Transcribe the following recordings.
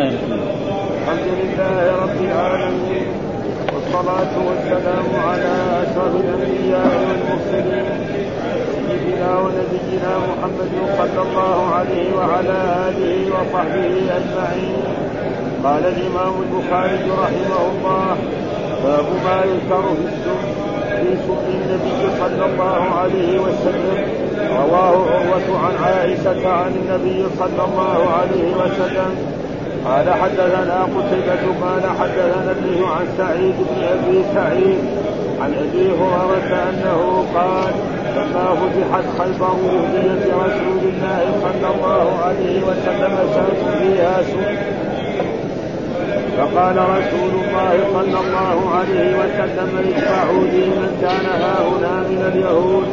الله الرحمن. الحمد لله رب العالمين والصلاة والسلام على أشرف الأنبياء والمرسلين سيدنا ونبينا محمد صلى الله عليه وعلى آله وصحبه أجمعين. قال الإمام البخاري رحمه الله باب ما يذكر في السم في سم النبي صلى الله عليه وسلم. رواه عروة عن عائشة عن النبي صلى الله عليه وسلم. قال حدثنا قتيبة قال حدثنا ابنه عن سعيد بن أبي سعيد عن أبي هريرة أنه قال لما فتحت خيبر وهديت لرسول الله صلى الله عليه وسلم شاة فيها سوء فقال رسول الله صلى الله عليه وسلم ادفعوا لي من كان ها هنا من اليهود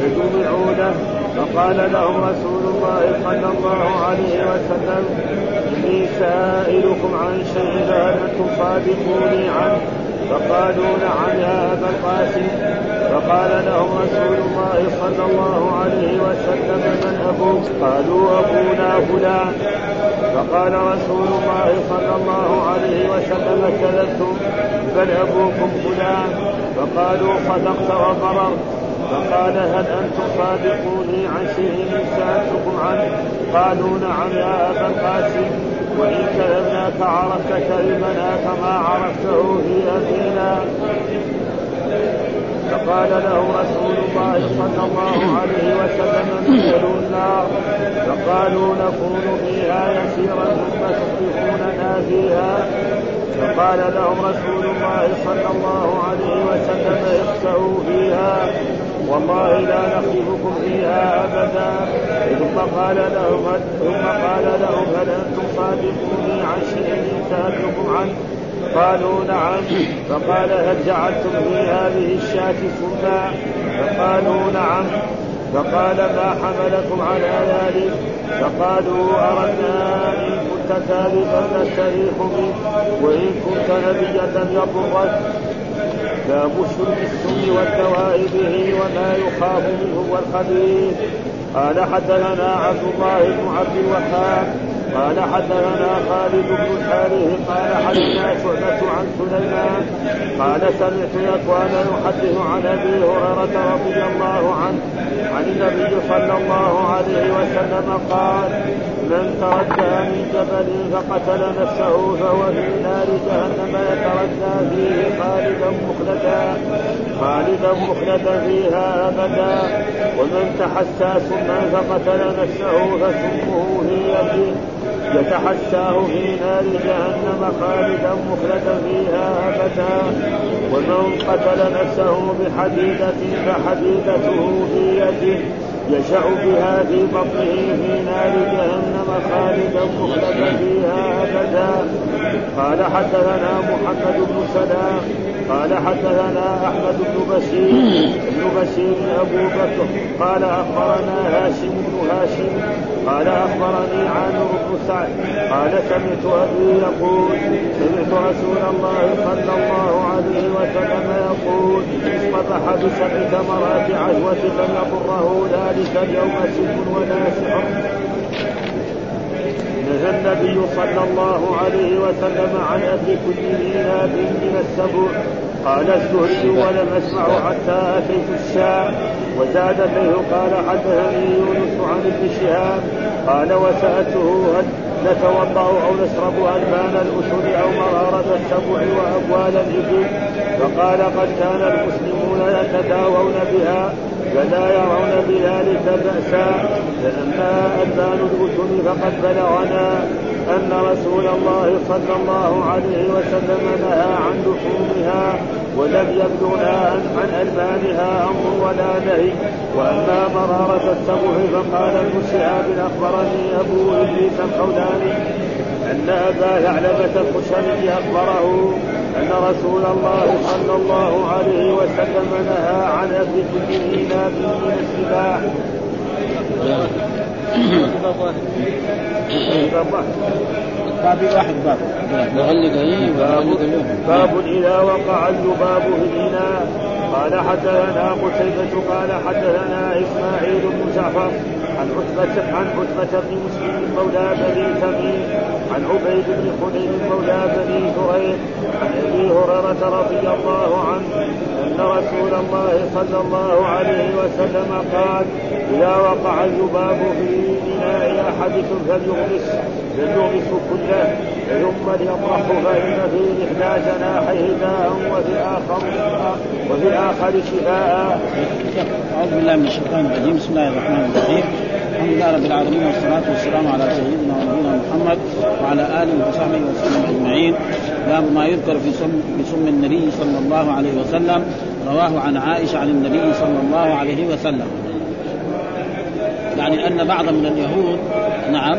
فجمعوا له. فقال لهم رسول الله صلى الله عليه وسلم إني سائلكم عن شيء فهل أنتم صادقوني عنه. فقالوا نعم يا أبا القاسم. فقال لهم رسول الله صلى الله عليه وسلم من أبوك قالوا أبونا فلان. فقال رسول الله صلى الله عليه وسلم كذبتم بل أبوكم فلان. فقالوا صدقت وبررت فقال هل أنتم صادقوني عن شيء سالتكم عنه؟ قالوا نعم يا أبا القاسم. كذبناك عرفت كذبنا كما عرفته في ابينا فقال له رسول الله صلى الله عليه وسلم ادخلوا النار. فقالوا نكون فيها يسيرا ثم تصرفوننا فيها. فقال لهم رسول الله صلى الله عليه وسلم اخسأوا فيها. والله لا نخلفكم فيها أبدا. ثم قال لهم ثم قال لهم هل أنتم صادقوني عن شيء سألتكم عنه؟ قالوا نعم. فقال هل جعلتم في هذه الشاة سما فقالوا نعم. فقال ما حملكم على ذلك؟ فقالوا أردنا إن كنت كاذبا نستريح منك وإن كنت نبيا لم يضرك باب شرب السم والدواء به وما يخاف منه والخبيث قال حدثنا عبد الله بن عبد الوهاب قال حدثنا خالد بن الحارث قال حدثنا شعبة عن سليمان قال سمعت يكوان يحدث عن أبي هريرة رضي الله عنه عن النبي صلى الله عليه وسلم قال من تردى من جبل فقتل نفسه فهو في نار جهنم يتردى فيه خالدا مخلدا خالدا مخلدا فيها أبدا. ومن تحسى سما فقتل نفسه فسمه يده. يتحساه في نار جهنم خالدا مخلدا فيها أبدا. ومن قتل نفسه بحديدة فحديدته في يده. يشع بها في بطنه في نار جهنم خالدا مخلدا فيها أبدا. قال حدثنا محمد بن سلام قال حدثنا أحمد بن بشير بن بشير أبو بكر قال أخبرنا هاشم بن هاشم قال أخبرني عامر بن سعد قال سمعت أبي يقول سمعت رسول الله صلى الله عليه وسلم يقول اصطبح بسبع ثمرات عجوة لم يضره ذلك اليوم سب ولا سحر. نهى النبي صلى الله عليه وسلم عن اكل كل ناب من السبع. قال الزهري ولم أسمع حتى أتيت الشام وزاد له قال حدثني يونس عن ابن شهاب. قال وسألته هل نتوضأ أو نشرب ألبان الاسد أو مراره السبع وابوال الإبل. فقال قد كان المسلمون يتداوون بها. فلا يرون بذلك بأسا فأما أذان الأذن فقد بلغنا أن رسول الله صلى الله عليه وسلم نهى عن لحومها ولم يبلغنا عن ألبانها أمر ولا نهي. وأما مرارة السبع فقال ابن شهاب أخبرني أبو إدريس الحولاني أن أبا ثعلبة الخشني أخبره. أن رسول الله صلى الله عليه وسلم نهى عن أكل كل إناث من السباع. باب. واحد باب باب باب إذا وقع الذباب في الإناء قال حدثنا قتيبة قال حدثنا إسماعيل بن جعفر. عن عتبة عن عتبة بن مسلم مولى بني تميم عن عبيد بن خليل مولى بني هرير عن أبي هريرة رضي الله عنه أن رسول الله صلى الله عليه وسلم قال إذا وقع الذباب في إناء أحدكم فليغمس فليغمس كله ثم ليطرح فإن في إحدى جناحيه داء وفي الآخر وفي الآخر شفاء. أعوذ بالله من الشيطان الرجيم بسم الله الرحمن الرحيم الحمد لله رب العالمين والصلاة والسلام على سيدنا ونبينا محمد وعلى آله وصحبه وسلم أجمعين. باب ما يذكر في سم في سم النبي صلى الله عليه وسلم رواه عن عائشة عن النبي صلى الله عليه وسلم. يعني أن بعض من اليهود نعم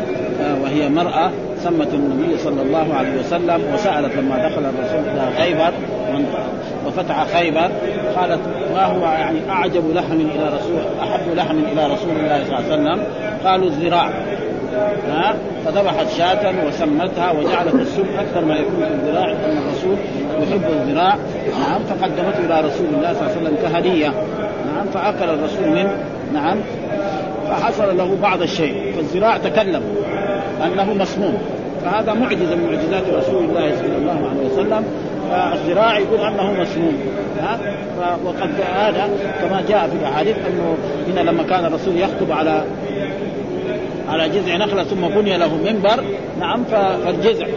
وهي مرأة سمت النبي صلى الله عليه وسلم وسألت لما دخل الرسول إلى خيبر وفتح خيبر قالت ما هو يعني أعجب لحم إلى رسول أحب لحم إلى رسول الله صلى الله عليه وسلم. قالوا الذراع ها؟ فذبحت شاة وسمتها وجعلت السم أكثر ما يكون في الذراع ان الرسول يحب الذراع نعم فقدمته إلى رسول الله صلى الله عليه وسلم كهدية. نعم فأكل الرسول منه نعم فحصل له بعض الشيء. فالذراع تكلم أنه مسموم. فهذا معجزة من معجزات رسول الله صلى الله عليه وسلم. فالذراع يقول أنه مسموم ها؟ وقد هذا كما جاء في الأحاديث أنه هنا لما كان الرسول يخطب على على جذع نخلة ثم بني له منبر نعم فالجذع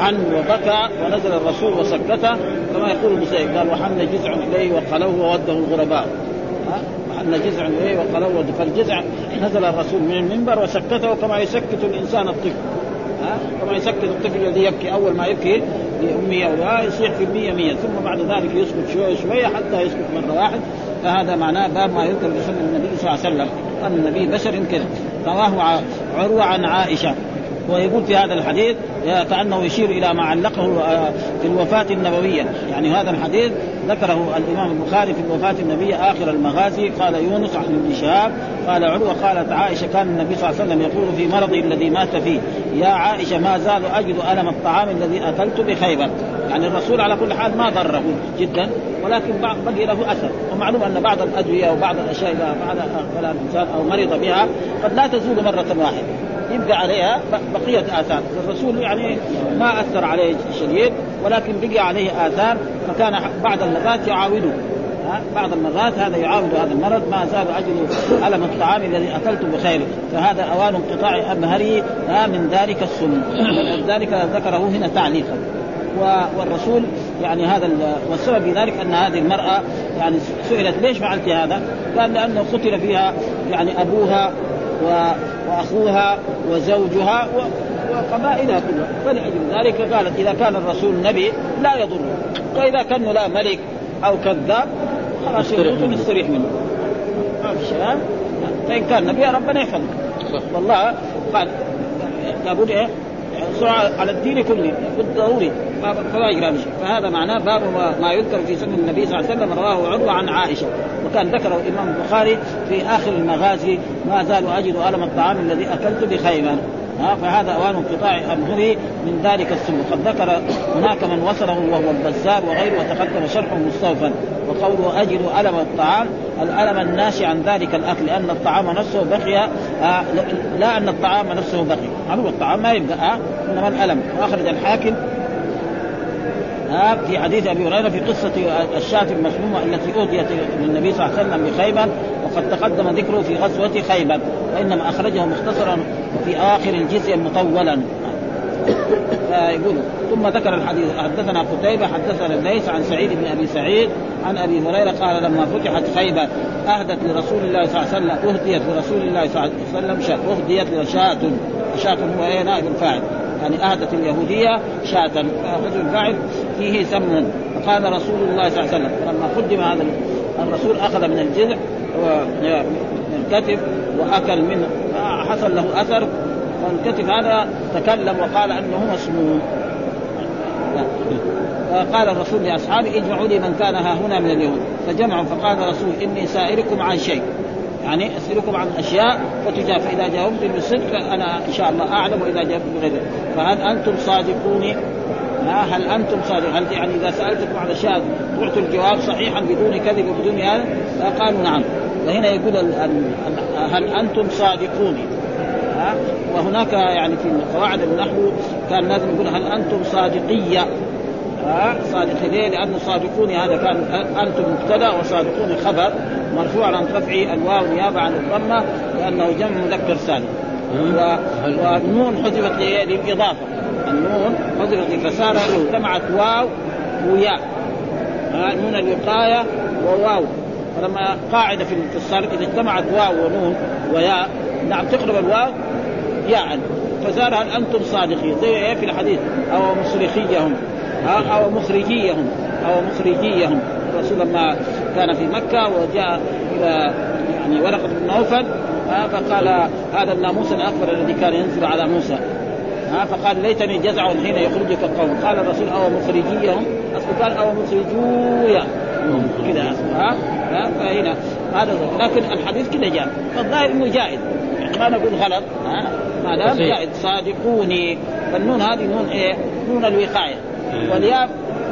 حن وبكى ونزل الرسول وسكته كما يقول المسيب قال وحن جذع إليه وقلوه ووده الغرباء حن جذع إليه وقلوه فالجذع نزل الرسول من المنبر وسكته كما يسكت الإنسان الطفل. كما يسكت الطفل الذي يبكي أول ما يبكي لامه أو يصيح في المية مية ثم بعد ذلك يسكت شوية شوية حتى يسكت مرة واحد. فهذا معناه باب ما يذكر بسنة النبي صلى الله عليه وسلم. أن النبي بشر كذا. رواه عروة عن عائشة. ويقول في هذا الحديث كأنه يشير إلى ما علقه آه، في الوفاة النبوية. يعني هذا الحديث ذكره الإمام البخاري في الوفاة النبوية آخر المغازي. قال يونس عن ابن شهاب قال عروة قالت عائشة كان النبي صلى الله عليه وسلم يقول في مرضه الذي مات فيه يا عائشة ما زال أجد ألم الطعام الذي أكلت بخيبر. يعني الرسول على كل حال ما ضره جدا ولكن بقي له أثر. ومعلوم أن بعض الأدوية وبعض الأشياء إذا فعل الانسان أو مرض بها قد لا تزول مرة واحدة. يبقى عليها بقية آثار. الرسول يعني ما أثر عليه شديد ولكن بقي عليه آثار فكان بعض المرات يعاوده. بعض المرات هذا يعاود هذا المرض ما زال أجل ألم الطعام الذي اكلت بخير. فهذا أوان انقطاع امهره من ذلك السم ذلك ذكره هنا تعليقا. والرسول يعني هذا والسبب في ذلك أن هذه المرأة يعني سئلت ليش فعلت هذا؟ قال لأنه قتل فيها يعني أبوها وأخوها وزوجها وقبائلها كلها. فلأجل ذلك قالت إذا كان الرسول نبي لا يضر. وإذا كان لا ملك أو كذاب خلاص يموت ونستريح منه. ما في شيء فإن كان نبي ربنا يحفظه. والله قال لابد إيه على الدين كله بالضروري فلا شيء فهذا معناه باب ما يذكر في سنن النبي صلى الله عليه وسلم رواه عروة عن عائشة. وكان ذكره الإمام البخاري في آخر المغازي ما زال أجد ألم الطعام الذي أكلت بخيمه ها فهذا اوان انقطاع امره من ذلك السم قد ذكر هناك من وصله وهو البزار وغيره وتقدم شرحه مستوفا وقوله اجد الم الطعام الالم الناشئ عن ذلك الاكل لأن الطعام نفسه بقي آه لا ان الطعام نفسه بقي معلوم الطعام ما يبقى آه انما الالم واخرج الحاكم ها في حديث أبي هريرة في قصة الشاة المسمومة التي أوتيت للنبي صلى الله عليه وسلم بخيبر وقد تقدم ذكره في غزوة خيبر وإنما أخرجه مختصرا في آخر الجزء مطولا. فيقول ثم ذكر الحديث حدثنا قتيبة حدثنا الليث عن سعيد بن أبي سعيد عن أبي هريرة قال لما فتحت خيبر أهدت لرسول الله صلى الله عليه وسلم أهديت لرسول الله صلى الله عليه وسلم شاة أهديت شاة شاة هو إيه؟ نائب الفاعل. يعني أهدت اليهودية شاة. رجل الفاعل فيه سم فقال رسول الله صلى الله عليه وسلم لما قدم هذا الرسول أخذ من الجذع من الكتف وأكل منه حصل له أثر. فالكتف هذا تكلم وقال انه مسموم فقال الرسول لأصحابه اجمعوا لي من كان ها هنا من اليهود. فجمعوا فقال الرسول إني سائلكم عن شيء. يعني اسالكم عن اشياء فتجاب فإذا جاوبتم بالصدق أنا إن شاء الله أعلم وإذا جاوبتم بغير فهل أنتم صادقون؟ هل أنتم صادقون؟ هل يعني إذا سألتكم عن أشياء تعطوا الجواب صحيحا بدون كذب وبدون هذا قالوا نعم. وهنا يقول هل أنتم صادقون؟ ها وهناك يعني في قواعد النحو كان لازم يقول هل أنتم صادقية؟ ها صادقين ليه؟ لأنه صادقون هذا كان أنتم مبتدأ وصادقون خبر مرفوع عن رفع الواو نيابة عن الضمة لأنه جمع مذكر سالم. والنون حذفت للاضافه النون حذفت فصار اجتمعت واو وياء. نون الوقاية وواو. فلما قاعدة في الصرف إذا اجتمعت واو ونون وياء نعم تقلب الواو ياء. فصار هل أنتم صادقين؟ زي إيه في الحديث؟ أو مصرخيهم أو مخرجيهم. أو مخرجيهم. الرسول لما كان في مكة وجاء إلى يعني ورقة بن نوفل فقال هذا الناموس الأكبر الذي كان ينزل على موسى. ها فقال ليتني جزع حين يخرجك القوم. قال الرسول أو مخرجيهم؟ أصل قال أو مخرجويا كذا ها ها فهنا. هذا لكن الحديث كذا جاء. فالظاهر إنه جائز. يعني ما نقول غلط ها. ما دام جائز. صادقوني. فالنون هذه نون إيه؟ نون الوقاية. والياء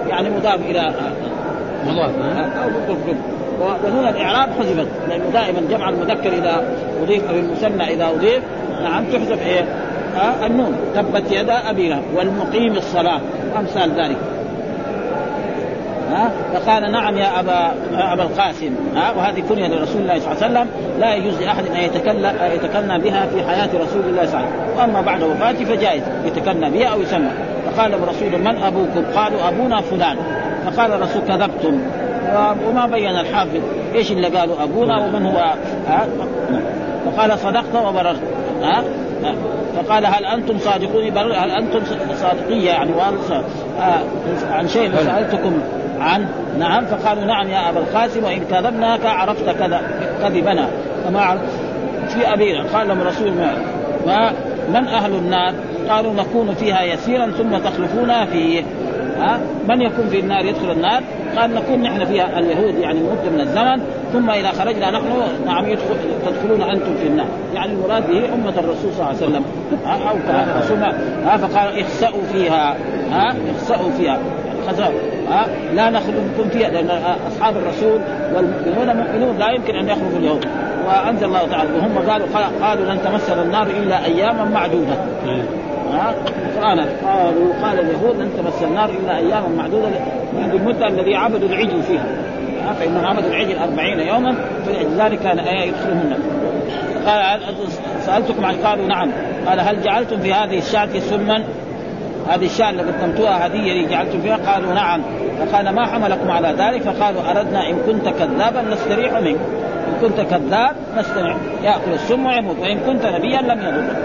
يعني مضاف إلى مضاف أو ونون الإعراب حذفت لأنه دائما جمع المذكر إذا أضيف أو المثنى إذا أضيف نعم تحذف إيه؟ آه النون تبت يدا أبي لهب والمقيم الصلاة أمثال ذلك. ها؟ فقال نعم يا أبا أبا القاسم ها؟ وهذه كنية لرسول الله صلى الله عليه وسلم لا يجوز لأحد أن يتكلم يتكلم بها في حياة رسول الله صلى الله عليه وسلم. وأما بعد وفاته فجائز يتكلم بها أو يسمى فقال الرسول من أبوكم؟ قالوا أبونا فلان. فقال الرسول كذبتم. وما بين الحافظ إيش اللي قالوا؟ أبونا ومن هو؟ ها؟ فقال صدقت وبررت. ها؟ فقال هل أنتم صادقون؟ هل أنتم صادقيه يعني عن شيء سألتكم عنه؟ نعم. فقالوا نعم يا أبا القاسم وإن كذبناك عرفت كذا كذبنا. فما في أبينا. قال لهم رسول ما من أهل النار؟ قالوا نكون فيها يسيرا ثم تخلفونا فيه. ها؟ من يكون في النار يدخل النار؟ قال نكون نحن فيها اليهود يعني مده من الزمن. ثم إذا خرجنا نحن نعم يدخل تدخلون أنتم في النار. يعني المراد به أمة الرسول صلى الله عليه وسلم. أو كان الرسول ها؟ فقال اخسأوا فيها. ها؟ اخسأوا فيها. ها؟ لا نخلقكم فيها لأن أصحاب الرسول والمؤمنون مؤمنون. لا يمكن أن يخرجوا اليهود. وأنزل الله تعالى وهم قالوا قالوا لن تمسنا النار إلا أياما معدودة. ها؟ القران قالوا قال اليهود لن تمس النار إلا أياما معدودة بعد المدة الذي عبدوا العجل فيها. فانهم عبدوا العجل أربعين يوما فلذلك كان آية يدخلهم النار قال سألتكم عن قالوا نعم. قال هل جعلتم في هذه الشاة سما؟ هذه الشاة اللي قدمتوها اللي جعلتم فيها؟ قالوا نعم. فقال ما حملكم على ذلك؟ فقالوا أردنا إن كنت كذابا نستريح منك. إن كنت كذاب نستريح. يأكل السم ويموت وإن كنت نبيا لم يضرك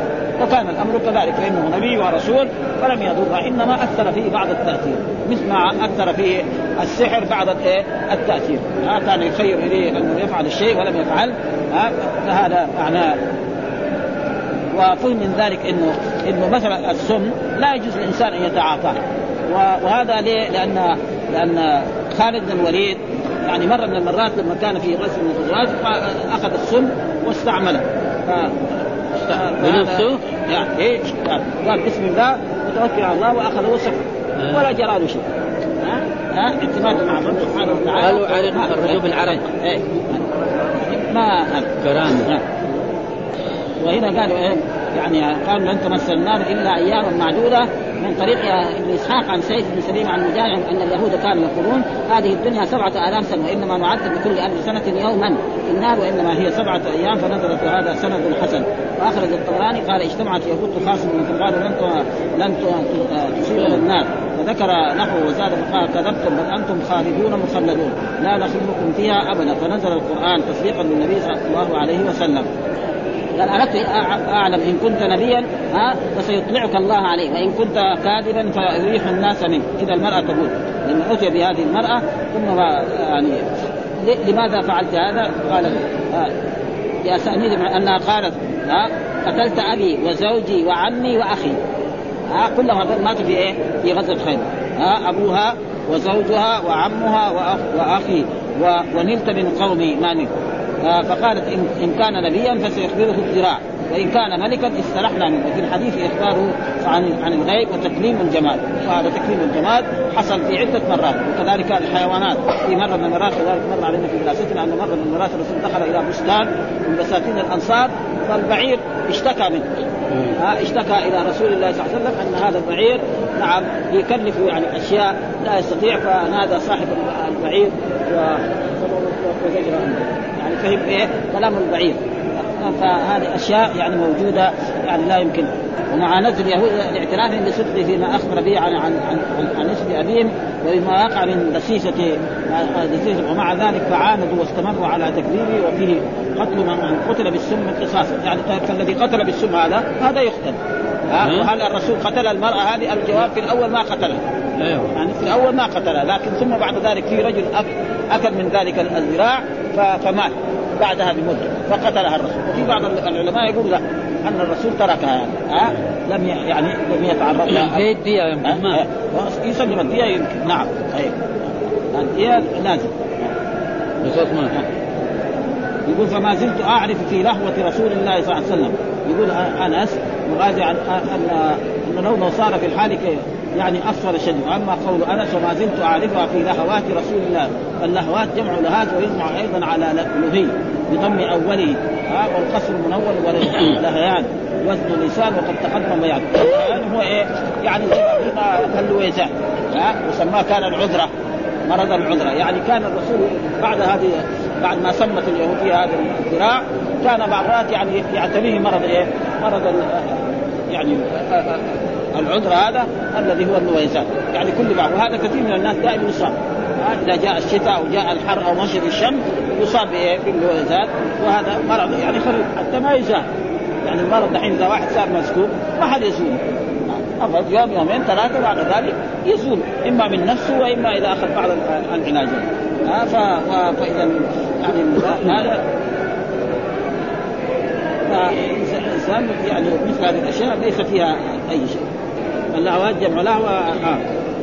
وكان الأمر كذلك فإنه نبي ورسول فلم يضره انما أثر فيه بعض التأثير. مثل ما أثر فيه السحر بعض التأثير. ها كان يخير إليه أنه يفعل الشيء ولم يفعل. فهذا معناه. وفهم من ذلك انه إنه مثلا السم لا يجوز للانسان أن يتعاطاه. وهذا ليه؟ لأن لأن خالد بن الوليد يعني مرة من المرات لما كان في غزو من الغزوات أخذ السم واستعمله. بنفسه؟ يعني إيه قال بسم الله وتوكل على الله وأخذه وسكت ولا جرى له شيء. ها؟ ها؟ اعتماد مع الرب سبحانه وتعالى. قالوا عرق الرجوع بالعرق إيه. ما كرامة. وهنا قالوا إيه يعني قالوا لن تمس النار إلا اياما معدودة. من طريق ابن إسحاق عن سيف بن سليم عن مجاهد أن اليهود كانوا يقولون هذه الدنيا سبعة آلاف سنة وإنما نعذب بكل ألف سنة يوما في النار وإنما هي سبعة أيام فنزلت هذا سند حسن. وأخرج الطبراني قال اجتمعت يهود تخاصم فقالوا لن لن تصيبنا النار. فذكر نحو وزاد فقال كذبتم بل أنتم خالدون مخلدون. لا نخلفكم فيها ابدا. فنزل القرآن تصديقا للنبي صلى الله عليه وسلم. قال أردت أعلم إن كنت نبيا ها فسيطلعك الله عليه وإن كنت كاذبا فيريح الناس منك. إذا المرأة تقول لما أتي بهذه المرأة ثم يعني لماذا فعلت هذا؟ قال يا سأنيد أنها قالت ها قتلت أبي وزوجي وعمي وأخي. ها كلهم هذول ماتوا في إيه؟ في غزوة خيبر. ها أبوها وزوجها وعمها وأخ وأخي. ونلت من قومي ما نلت فقالت إن, إن كان نبيا فسيخبره الذراع. وإن كان ملكا استرحنا منه وفي الحديث إخباره عن عن الغيب وتكريم الجمال وهذا تكريم الجمال حصل في عدة مرات. وكذلك الحيوانات. في مرة من المرات كذلك مر علينا في دراستنا أن مرة من المرات الرسول دخل إلى بستان من بساتين الأنصار فالبعير اشتكى منه. ها اشتكى إلى رسول الله صلى الله عليه وسلم أن هذا البعير نعم يكلف يعني أشياء لا يستطيع فنادى صاحب البعير يعني فهم إيه؟ كلام البعير فهذه أشياء يعني موجودة يعني لا يمكن. ومع نزل اليهود الاعتراف بصدقه فيما أخبر به عن عن عن, عن نسب أبيهم وبما وقع من دسيسة دسيسة ومع ذلك فعاندوا واستمروا على تكذيبه وفيه قتل من قتل بالسم قصاصا. يعني فالذي قتل بالسم هذا هذا يقتل. وهل الرسول قتل المرأة هذه؟ الجواب في الأول ما قتلها أيوه يعني في الأول ما قتلها لكن ثم بعد ذلك في رجل أكل من ذلك الذراع فمات. بعدها بمدة فقتلها الرسول. وفي بعض العلماء يقول لا أن الرسول تركها يعني ها؟ لم يعني لم يتعرض لها. الدية يمكن ما يسلم الدية يمكن. نعم. طيب. الدية لازم. قصاص ما يقول فما زلت أعرف في لهوة رسول الله صلى الله عليه وسلم. يقول أنس مغازي عن ان أن لو صار في الحال يعني اصفر شد وأما قول أنس وما زلت أعرفها في لهوات رسول الله. اللهوات جمع لهات ويجمع أيضا على لهي. بضم اوله ها والقصر المنول ولهيان وزن لسان وقد تقدم بيان يعني هو إيه؟ يعني زي ما كاللويزان ها وسماه كان العذرة مرض العذرة. يعني كان الرسول بعد هذه بعد ما سمت اليهودية هذا الذراع كان مرات يعني يعتريه مرض إيه؟ مرض يعني العذر هذا الذي هو النويزان يعني كل بعض. وهذا كثير من الناس دائما يصاب. إذا جاء الشتاء أو جاء الحر أو مشي الشمس يصاب بالنويزان وهذا مرض يعني خلي حتى ما يزال. يعني المرض دحين إذا واحد صار مسكوب ما حد يزوله أفضل يوم يومين ثلاثة بعد ذلك يزول. إما من نفسه وإما إذا أخذ بعض العلاجات. ها فإذا يعني هذا فالانسان يعني مثل هذه الأشياء ليس فيها أي شيء. اللهوات جمع لهو آه.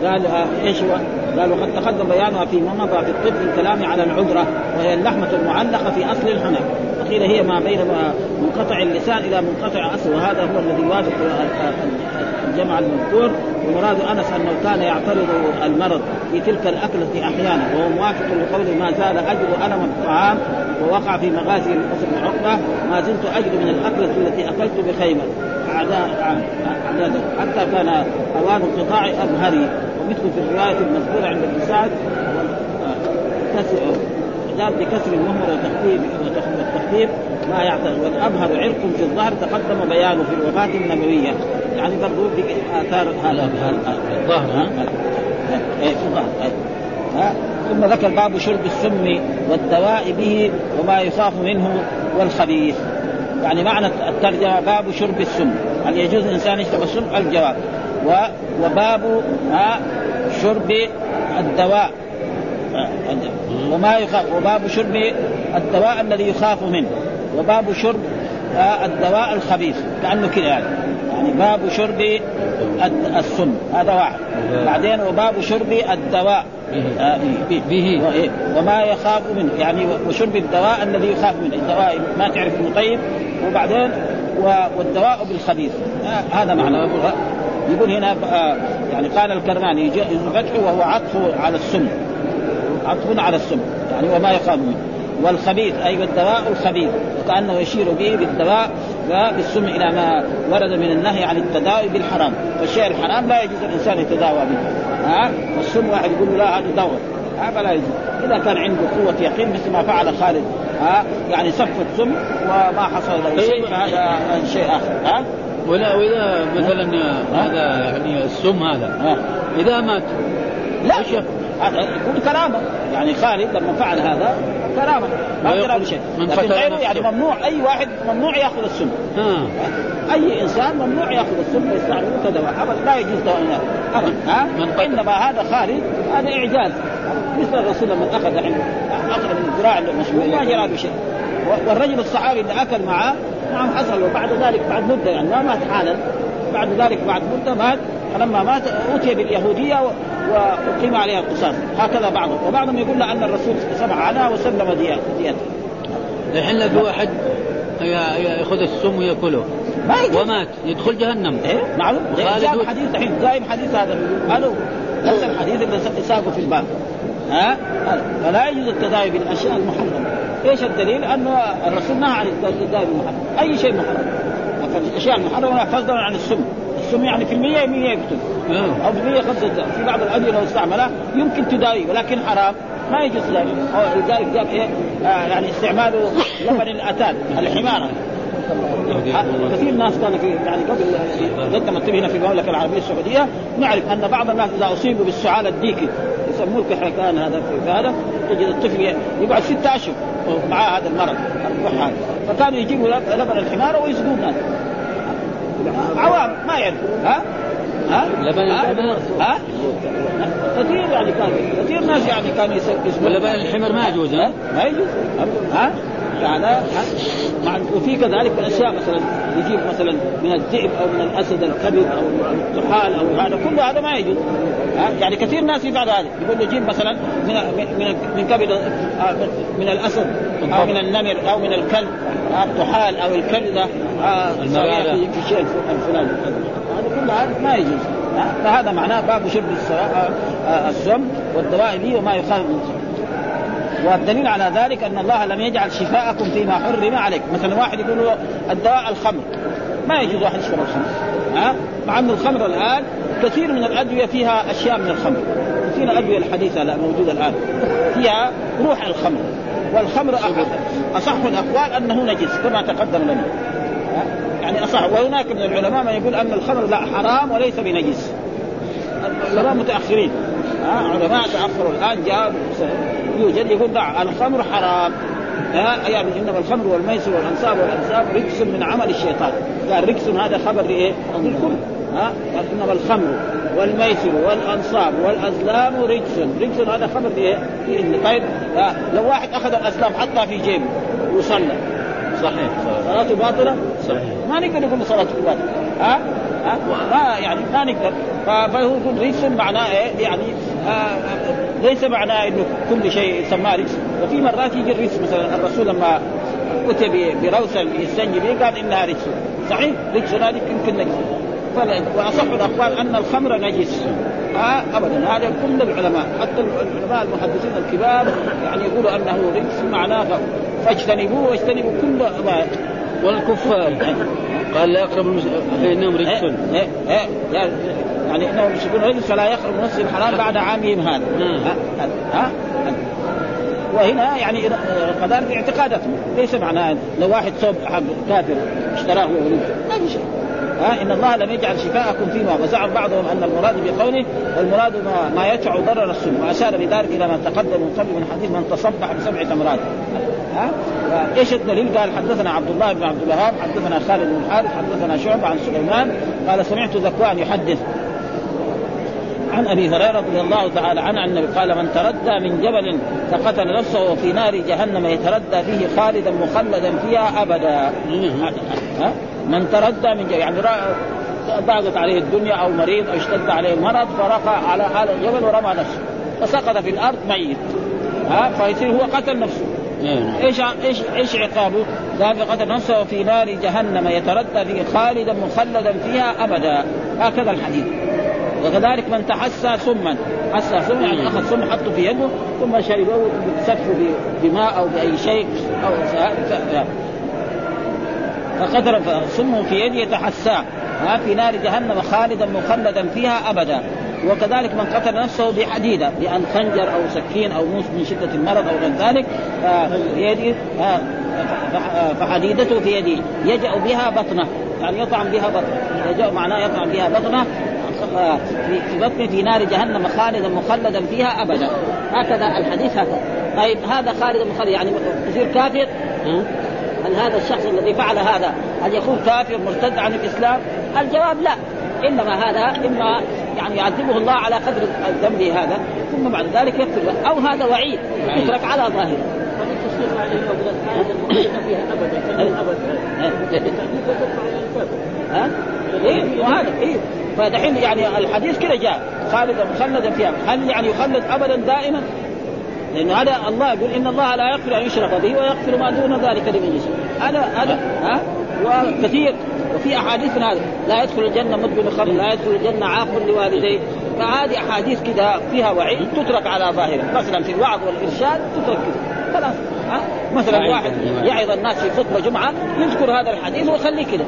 قال آه إيش هو؟ قال وقد تقدم بيانها فيما مضى في الطب الكلام على العذرة وهي اللحمة المعلقة في أصل الحنك وقيل هي ما بين منقطع اللسان إلى منقطع أصل وهذا هو الذي يوافق الجمع المذكور. ومراد أنس أنه كان يعترض المرض في تلك الأكلة أحيانا وهو موافق لقوله ما زال اجد ألم الطعام ووقع في مغازي القصر بن عقبة ما زلت اجد من الأكلة التي أكلت بخيمة. حتى كان أوان انقطاع أبهري. ومثل في الرواية المذكورة عند النساء قال بكسر المهمل وتخفيف والتخفيف ما يعترض والابهر عرق في الظهر تقدم بيانه في الوفاة النبوية. يعني برضو في آثار هذا الظهر إيه في الظهر ها؟ ثم ذكر باب شرب السم والدواء به وما يخاف منه والخبيث. يعني معنى الترجمة باب شرب السم. هل يجوز الانسان يشرب السم؟ الجواب. وباب ها شرب الدواء. وما يخاف وباب شرب الدواء الذي يخاف منه. وباب شرب الدواء الخبيث. كأنه كذا يعني. يعني باب شرب السم. هذا واحد. بعدين وباب شرب الدواء. به, به. وما يخاف منه. يعني وشرب الدواء الذي يخاف منه. الدواء ما تعرف إنه طيب. وبعدين والدواء بالخبيث. هذا معنى. يقول هنا يعني قال الكرماني فتحه وهو عطف على السم. عطف على السم يعني وما يخاف منه. والخبيث أي الدواء الخبيث وكأنه يشير به بالدواء بالسم إلى ما ورد من النهي عن التداوي بالحرام. والشيء الحرام لا يجوز الإنسان يتداوى به. ها؟ والسم واحد يقول له لا هذا دواء. هذا لا يجوز. إذا كان عنده قوة يقين مثل ما فعل خالد ها؟ يعني صف السم وما حصل له شيء فهذا شيء آخر. ها؟ ولا وإذا مثلا هذا يعني السم هذا إذا مات لا. هذا يكون كرامة. يعني خالد لما فعل هذا كرامة. ما يقدر شيء لكن غيره يعني ممنوع أي واحد ممنوع يأخذ السم. أي إنسان ممنوع يأخذ السم ويستعمله كدواء ابدا لا يجوز دواء ابدا ها؟ إنما هذا خالد هذا إعجاز. مثل الرسول لما أخذ عنده أخذ من الذراع المشهور ما جرى بشيء. والرجل الصحابي اللي أكل معه نعم حصل. وبعد ذلك بعد مدة يعني ما مات حالا. بعد ذلك بعد مدة مات. فلما مات أوتي باليهودية وأقيم عليها القصاص. هكذا بعضهم. وبعضهم يقول أن الرسول سمع عنها وسلم ديته. الحين في واحد ياخذ السم ويأكله ما يجوز. ومات يدخل جهنم. إيه؟ معلوم جاب و- حديث الحين. قايم حديث هذا. قالوا نفس الحديث اللي ساقوا في الباب. ها. فلا يجوز التداوي بالأشياء المحرمة. إيش الدليل؟ انه الرسول نهى عن التداوي بالمحرم. أي شيء محرم. فالاشياء المحرمه فضلا عن السم. السم يعني في المية 100 يقتل. آه. أو في المية خمسة. في بعض الادويه لو استعملها يمكن تداوي ولكن حرام. ما يجوز ذلك. لذلك إيه؟ آه يعني استعماله لبن الأتان الحماره كثير ناس كانوا في يعني قبل قد تمت هنا في المملكة العربية السعودية. نعرف أن بعض الناس إذا أصيبوا بالسعال الديكي يسموه الكحكان هذا في هذا تجد الطفل يقعد ست أشهر معاه هذا المرض هذا فكانوا يجيبوا لب- لبن الحمار ويسقوه الناس عوام ما يعرفوا. ها؟ ها؟ لبن ها؟ الحمار؟ ها؟ كثير يعني كان كثير ناس يعني كانوا يسقوا ولبن الحمر ما يجوز ها؟ ما يجوز. ها؟ مع وفي كذلك من الاشياء مثلا يجيب مثلا من الذئب أو من الأسد الكبد أو الطحال أو هذا. كله هذا ما يجوز. يعني كثير ناس يفعلوا هذا. يقول له جيب مثلا من من من كبد آه، من الأسد أو من النمر أو من الكلب آه، الطحال أو الكبده آه،. في الشيء الفلاني. هذا كله هذا ما يجوز؟ فهذا معناه باب شرب السم والدواء به وما يخاف من والدليل على ذلك أن الله لم يجعل شفاءكم فيما حرم عليك، مثلا واحد يقول الدواء الخمر. ما يجوز واحد يشرب الخمر. ها؟ مع أن الخمر الآن كثير من الأدوية فيها أشياء من الخمر. كثير الأدوية الحديثة لا موجودة الآن. فيها روح الخمر. والخمر اصح الأقوال أنه نجس كما تقدم لنا؟ يعني اصح وهناك من العلماء من يقول أن الخمر لا حرام وليس بنجس. العلماء متأخرين. علماء تاخروا الآن جاء يوجد يقول لا الخمر حرام. ها يعني إنما الخمر والميسر والأنصاب والانساب رجس من عمل الشيطان. قال رجس هذا خبر لايه؟ للكل ها إنما الخمر والميسر والأنصاب والأزلام رجس رجس هذا خبر لايه؟ طيب لو واحد أخذ الأزلام حطها في جيبه وصلى. صحيح. صلاته باطلة؟ صحيح. ما نقدر نقول صلاته باطلة. ها؟ ما يعني ما نقدر. فهو يقول رجس معناه إيه؟ يعني آه ليس معناه إنه كل شيء يسمى رجس. وفي مرات يجي الرجس مثلا. الرسول لما أتي بروسه يستنجي به قال إنها رجس. صحيح؟ رجس هذه يمكن نجس. وأصح الاقوال أن الخمر نجس. آه ابدا. هذا كل العلماء حتى العلماء المحدثين الكبار يعني يقولوا أنه رجس معناه. فاجتنبوه واجتنبوا كل ما والكفار. قال لا يقرب المس... فإنهم رجس إيه إيه إيه يعني إنهم يشركون رجل فلا من نفسه الحرام بعد عامهم هذا. ها ها؟ وهنا يعني آه، كذلك اعتقاداتهم. ليس معناه لو واحد صوب حق كافر اشتراه ما في شيء ها إن الله لم يجعل شفاءكم فيما وزعم بعضهم أن المراد بقوله والمراد ما, ما يدفع ضرر السم واشار بذلك إلى ما تقدم من قبل من حديث من تصبح بسبع تمرات. ها إيش الدليل؟ قال حدثنا عبد الله بن عبد الوهاب حدثنا خالد بن الحارث حدثنا شعبة عن سليمان قال سمعت ذكوان يحدث عن أبي هريرة رضي الله تعالى عنه عن النبي قال من تردى من جبل فقتل نفسه في نار جهنم يتردى فيه خالدا مخلدا فيها أبدا؟ من تردى من جبل يعني ضاقت عليه الدنيا أو مريض أو اشتد عليه المرض فرقى على هذا الجبل ورمى نفسه فسقط في الأرض ميت ها فيصير هو قتل نفسه. إيش إيش إيش عقابه؟ قال فقتل نفسه في نار جهنم يتردى فيه خالدا مخلدا فيها أبدا. هكذا الحديث. وكذلك من تحسى سما. حسى سم يعني أخذ سم حطه في يده ثم شربه سفه بماء أو بأي شيء أو ف- ف- فقدر سمه في يده يتحساه. ها في نار جهنم خالدا مخلدا فيها أبدا. وكذلك من قتل نفسه بحديدة بأن خنجر أو سكين أو موس من شدة المرض أو غير ذلك آه، في يده آه، فح- فحديدته في يده يجأ بها بطنه. يعني يطعم بها بطنه. يجأ معناه يطعم بها بطنه آه، في بطنه في نار جهنم خالدا مخلدا فيها أبدا. هكذا الحديث هكذا طيب هذا خالدا مخلدا يعني يصير كافر؟ هل هذا الشخص الذي فعل هذا هل يكون كافر مرتد عن الإسلام؟ الجواب لا. إنما هذا إما يعني يعذبه الله على قدر الذنب هذا ثم بعد ذلك يغفر أو هذا وعيد يترك على ظاهره. ها؟ إيه وهذا إيه. فدحين يعني الحديث كده جاء. خالدا مخلدا فيها. هل يعني يخلد ابدا دائما؟ لأنه هذا الله يقول إن الله لا يغفر أن يشرك به ويغفر ما دون ذلك لمن يشاء. هذا هذا ها؟ وكثير. وفي أحاديث هذا لا يدخل الجنة مدمن خمر لا يدخل الجنة عاق لوالديه فهذه أحاديث كذا فيها وعيد تترك على ظاهرها. مثلا في الوعظ والإرشاد تترك كذا خلاص. ها؟ مثلا واحد يعظ الناس في خطبة جمعة يذكر هذا الحديث ويخليه كذا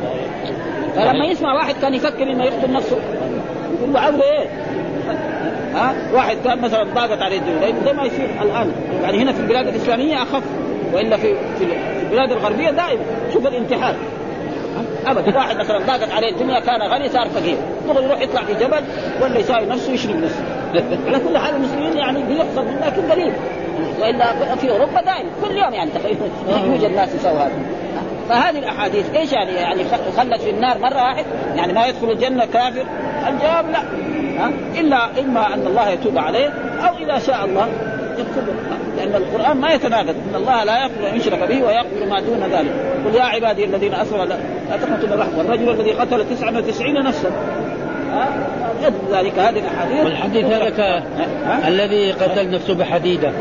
فلما يسمع واحد كان يفكر إنه يقتل نفسه. يقول له عوده إيه؟ ها؟ واحد كان مثلا ضاقت عليه الدنيا. زي ما يصير الآن. يعني هنا في البلاد الإسلامية أخف وإلا في في البلاد الغربية دائما. شوف الانتحار. ابدا واحد مثلا ضاقت عليه الدنيا كان غني صار فقير. دغري يروح يطلع في جبل ولا يساوي نفسه يشرب نفسه على كل حال المسلمين يعني بيحصل لكن قليل. وإلا في أوروبا دائما كل يوم يعني تقريبا يوجد ناس يسووا هذا. فهذه الأحاديث إيش يعني؟ يعني خلت في النار مرة واحد يعني ما يدخل الجنة كافر. الجواب لا. إلا إما أن الله يتوب عليه أو إذا شاء الله لأن القرآن ما يتناقض. إن الله لا يغفر أن يشرك به ويغفر ما دون ذلك. قل يا عبادي الذين أسروا لا تقنطوا من رحمه والرجل الذي قتل 99 نفسا. ذلك هذه الأحاديث. والحديث هذاك الذي قتل نفسه بحديدة.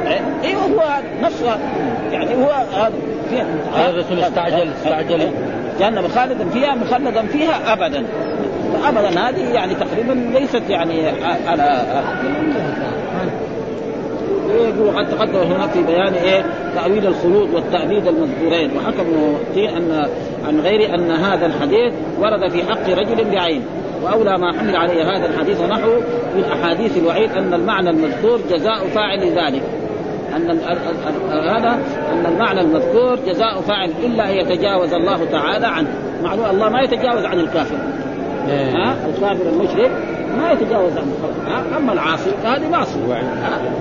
أيوه هو نفسه. يعني هو هذا الرسول استعجل استعجل. جهنم خالدا فيها مخلدا فيها ابدا. ابدا هذه يعني تقريبا ليست يعني على يقول قد تقدم هنا في بيان إيه؟ تأويل الخلود والتأبيد المذكورين. وحكم ان عن غير أن هذا الحديث ورد في حق رجل بعين. وأولى ما حمل عليه هذا الحديث ونحو من احاديث الوعيد أن المعنى المذكور جزاء فاعل ذلك. أن هذا أن المعنى المذكور جزاء فاعل إلا أن يتجاوز الله تعالى عنه. معلوم الله ما يتجاوز عن الكافر. ها؟ الكافر المشرك ما يتجاوز عنه ها؟ أما العاصي فهذه معصية.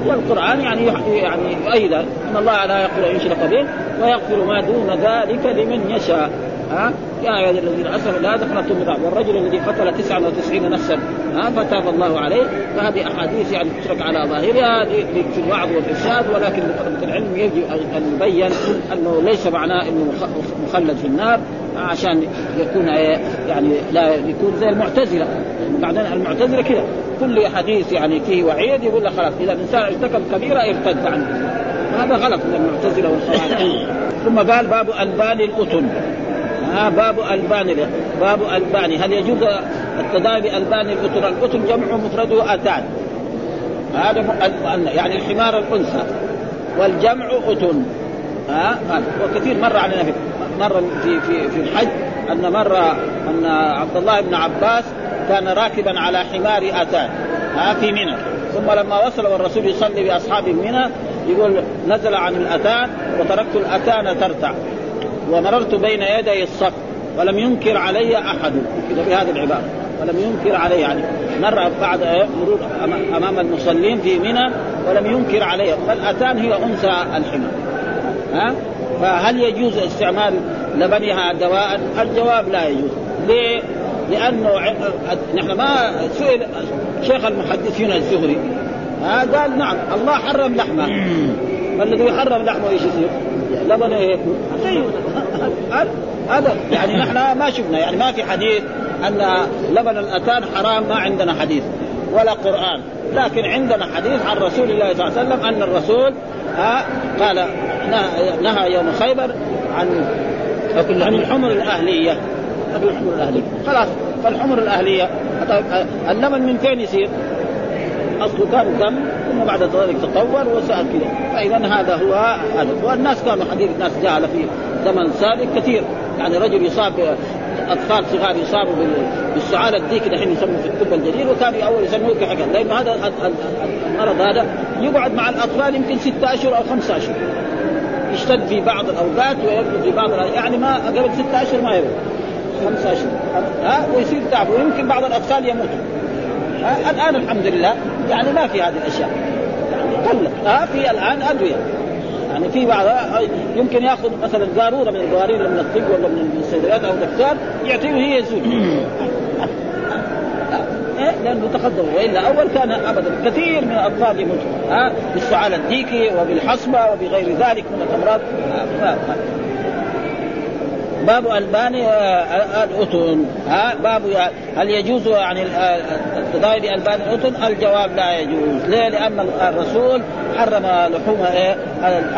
والقرآن يعني يعني يؤيد إن الله لا يغفر إن يشرك به ويغفر ما دون ذلك لمن يشاء. ها؟ يا أيها الذين اسروا لا تقنطوا من رحمه والرجل الذي قتل 99 نفسا ها؟ فتاب الله عليه. فهذه أحاديث يعني تترك على ظاهرها في الوعظ والإرشاد ولكن لطلبه العلم يجب أن يبين أنه ليس معناه إنه مخلد في النار. عشان يكون يعني لا يكون زي المعتزلة. بعدين المعتزلة كذا كل حديث يعني فيه وعيد يقول لك خلاص إذا الإنسان ارتكب كبيرة ارتد عنه. هذا غلط من المعتزلة والخوارج ثم قال باب ألبان الاذن ها باب ألبان باب ألبان. هل يجوز التداوي بألبان الاذن الاذن جمع مفرده اتان هذا يعني الحمار الانثى والجمع اذن ها وكثير مر علينا في مر في في في الحج أن مر أن عبد الله بن عباس كان راكبا على حمار آتان ها في منى. ثم لما وصل والرسول يصلي باصحابه منى يقول نزل عن الآتان وتركت الآتان ترتع ومررت بين يدي الصف ولم ينكر علي أحد. كذا بهذه العبارة. ولم ينكر علي يعني مر بعد مرور أمام المصلين في منى ولم ينكر علي. فالآتان هي أنثى الحمار ها؟ فهل يجوز استعمال لبنها دواء؟ الجواب لا يجوز ليه؟ لأنه نحن ما سئل شيخ المحدثين الزهري ها قال نعم الله حرم لحمه فالذي يحرم لحمه إيش يصير؟ لبنه إيه؟ هذا يعني نحن ما شفنا يعني ما في حديث أن لبن الأتان حرام ما عندنا حديث ولا قرآن. لكن عندنا حديث عن رسول الله صلى الله عليه وسلم أن الرسول ها قال نهى يوم خيبر عن عن الحمر الأهلية. الحمر الأهلية. خلاص فالحمر الأهلية اللبن من فين يصير؟ أصله كان دم ثم بعد ذلك تطور وصار كذا. فإذا هذا هو هذا والناس كانوا حديث ناس جهل في زمن سابق كثير. يعني رجل يصاب أطفال صغار يصابوا بالسعال الديك دحين يسموه في الطب الجديد وكانوا أول يسموه كحكا لأنه هذا المرض هذا يقعد مع الأطفال يمكن ستة أشهر أو خمسة أشهر. يشتد في بعض الأوقات ويبرد في بعض يعني ما قبل ستة أشهر ما يبرد خمسة أشهر. ها؟ ويصير تعب. ويمكن بعض الأطفال يموتوا. الآن الحمد لله. يعني ما في هذه الأشياء. يعني قلت ها؟ في الآن أدوية. يعني في بعض يمكن ياخذ مثلا قاروره من القوارير من الطب ولا من الصيدليات أو دكتور يعطيه هي زوج إيه؟ لأنه تقدم. وإلا أول كان ابدا كثير من الأطفال يموتوا ها؟ بالسعال الديكي وبالحصبة وبغير ذلك من الأمراض. باب البان آه، الاذن ها؟ باب هل يجوز يعني التداوي بالبان الاذن؟ الجواب لا يجوز، ليه؟ لأن الرسول حرم لحوم إيه؟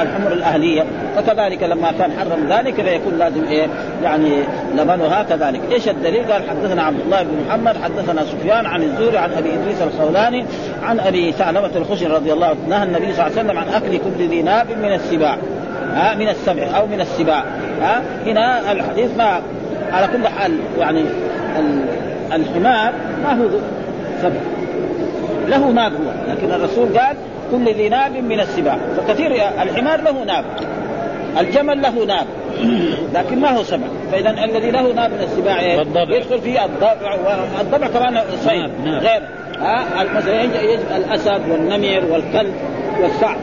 الحمر الأهلية. فكذلك لما كان حرم ذلك فيكون لازم إيه؟ يعني لبنها كذلك إيش الدليل؟ قال حدثنا عبد الله بن محمد حدثنا سفيان عن الزهري عن أبي إدريس الخولاني عن أبي ثعلبه الخشني رضي الله عنه نهى النبي صلى الله عليه وسلم عن أكل كل ذي ناب من السباع. ها؟ من السبع أو من السباع. ها؟ هنا الحديث ما على كل حال يعني الحمار ما هو سبع. له ناب هو لكن الرسول قال كل ذي ناب من السباع. فكثير الحمار له ناب. الجمل له ناب. لكن ما هو سبع. فإذا الذي له ناب من السباع يدخل فيه الضبع والضبع كمان صيد غير. ها مثلا يجب الأسد والنمر والكلب والسعد.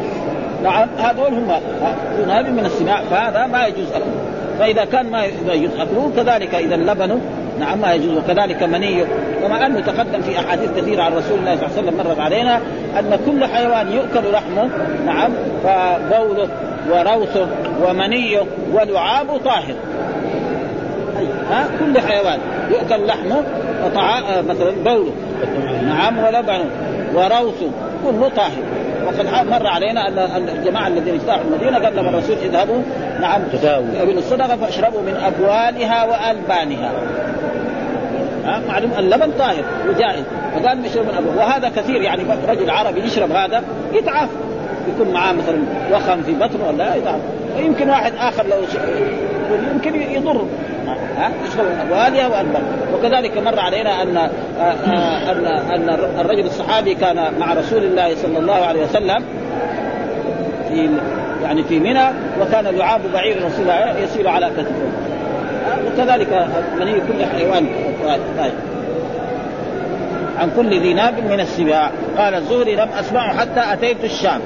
نعم هذول هم ناب من السباع. فهذا ما يجوز أكله. فإذا كان ما يجوز أكله كذلك إذا لبنه نعم ما يجوز. وكذلك منيه كما انه تقدم في أحاديث كثيرة عن رسول الله صلى الله عليه وسلم مرت علينا أن كل حيوان يؤكل لحمه. نعم فبوله وروثه ومنيه ولعابه طاهر. ها؟ كل حيوان يؤكل لحمه وطعام مثلا بوله. نعم ولبنه وروثه كله طاهر. وقد مر علينا أن الجماعة الذين اجتاحوا المدينة قال لهم الرسول اذهبوا نعم من الصدقة فاشربوا من أبوالها وألبانها. معلوم اللبن طاهر وجائز فقال يشرب من أبوه. وهذا كثير يعني رجل عربي يشرب هذا يتعافى. يكون معاه مثلا وخم في بطنه ولا يتعافى ويمكن واحد آخر لو يمكن يضر. ها؟ يشرب من ابوالها وكذلك مر علينا أن أن أن الرجل الصحابي كان مع رسول الله صلى الله عليه وسلم في يعني في منى وكان لعاب بعير رسول الله يسير على كتفه. وكذلك مني كل حيوان. طيب. عن كل ذي ناب من السباع. قال الزهري لم أسمعه حتى أتيت الشام.